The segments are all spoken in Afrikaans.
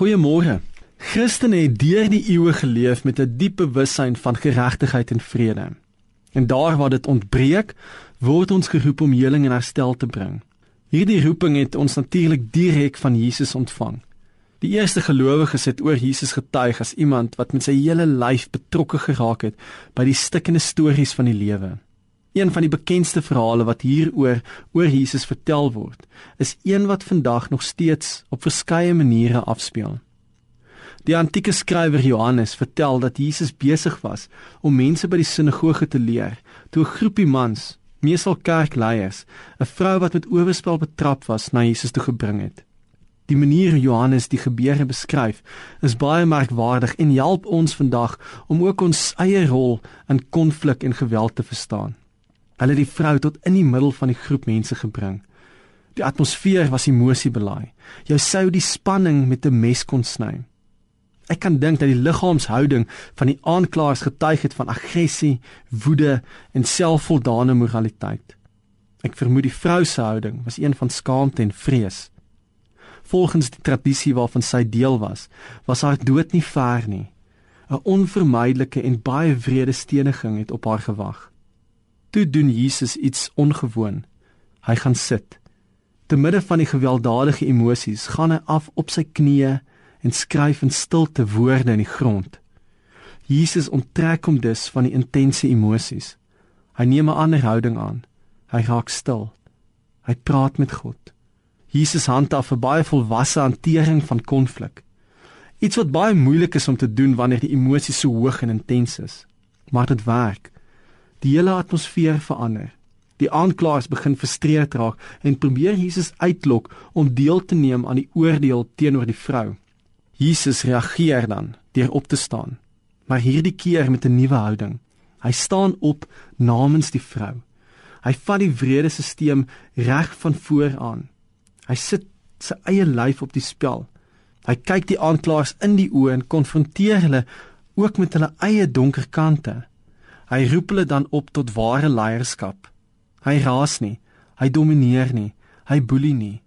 Goeiemôre. Christene het deur die eeue geleef met 'n diep bewussyn van geregtigheid en vrede. En daar waar dit ontbreek, word ons geroep om heling en herstel te bring. Hierdie roeping het ons natuurlik direk van Jesus ontvang. Die eerste gelowiges het oor Jesus getuig as iemand wat met sy hele lyf betrokke geraak het by die stikkende stories van die lewe. Een van die bekendste verhale wat hieroor oor Jesus vertel word, is een wat vandag nog steeds op verskeie maniere afspeel. Die antieke skrywer Johannes vertel dat Jesus besig was om mense by die sinagoge te leer, toe 'n groepie mans, meestal kerkleiers, 'n vrou wat met oorspel betrap was, na Jesus toe gebring het. Die manier Johannes die gebeure beskryf, is baie merkwaardig en help ons vandag om ook ons eie rol in konflik en geweld te verstaan. Hulle het die vrou tot in die middel van die groep mense gebring. Die atmosfeer was emosiebelaai. Jy sou die spanning met 'n mes kon sny. Ek kan dink dat die liggaamshouding van die aanklaers getuig het van aggressie, woede en selfvoldane moraliteit. Ek vermoed die vrou se houding was een van skaamte en vrees. Volgens die tradisie waarvan sy deel was, was haar dood nie ver nie. 'n Onvermydelike en baie wrede steniging het op haar gewag. Toe doen Jesus iets ongewoon. Hy gaan sit. Te midde van die gewelddadige emosies gaan hy af op sy knieë en skryf in stilte woorde in die grond. Jesus onttrek hom dus van die intense emosies. Hy neem 'n ander houding aan. Hy raak stil. Hy praat met God. Jesus handhaaf 'n baie volwasse hantering van konflik. Iets wat baie moeilik is om te doen wanneer die emosies so hoog en intens is. Maar dit werk. Die hele atmosfeer verander. Die aanklaers begin frustreerd raak en probeer Jesus uitlok om deel te neem aan die oordeel teenoor die vrou. Jesus reageer dan deur op te staan, maar hierdie keer met 'n nuwe houding. Hy staan op namens die vrou. Hy vat die wrede stelsel reg van voor aan. Hy sit sy eie lyf op die spel. Hy kyk die aanklaers in die oë en konfronteer hulle ook met hulle eie donker kante. Hy roep hulle dan op tot ware leierskap. Hy raas nie, hy domineer nie, hy boelie nie.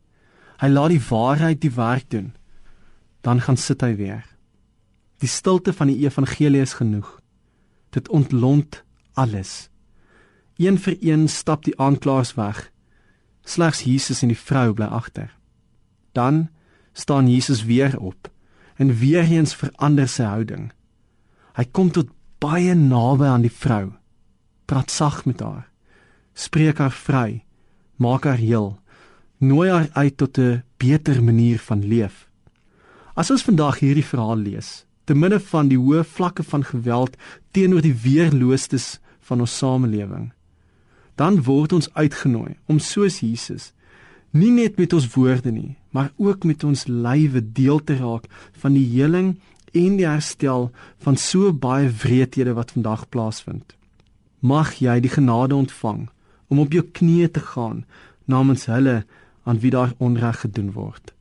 Hy laat die waarheid die werk doen. Dan gaan sit hy weer. Die stilte van die evangelie is genoeg. Dit ontlont alles. Een vir een stap die aanklaers weg. Slegs Jesus en die vrou bly agter. Dan staan Jesus weer op en weer eens verander sy houding. Hy kom tot baie naby aan die vrou. Praat sag met haar. Spreek haar vry. Maak haar heel. Nooi haar uit tot 'n beter manier van leef. As ons vandag hierdie verhaal lees, te midde van die hoë vlakke van geweld teenoor die weerloostes van ons samelewing, dan word ons uitgenooi om soos Jesus nie net met ons woorde nie, maar ook met ons lywe deel te raak van die heling en die herstel van so baie wreedhede wat vandag plaasvind. Mag jy die genade ontvang om op jou knieë te gaan namens hulle aan wie daar onreg gedoen word.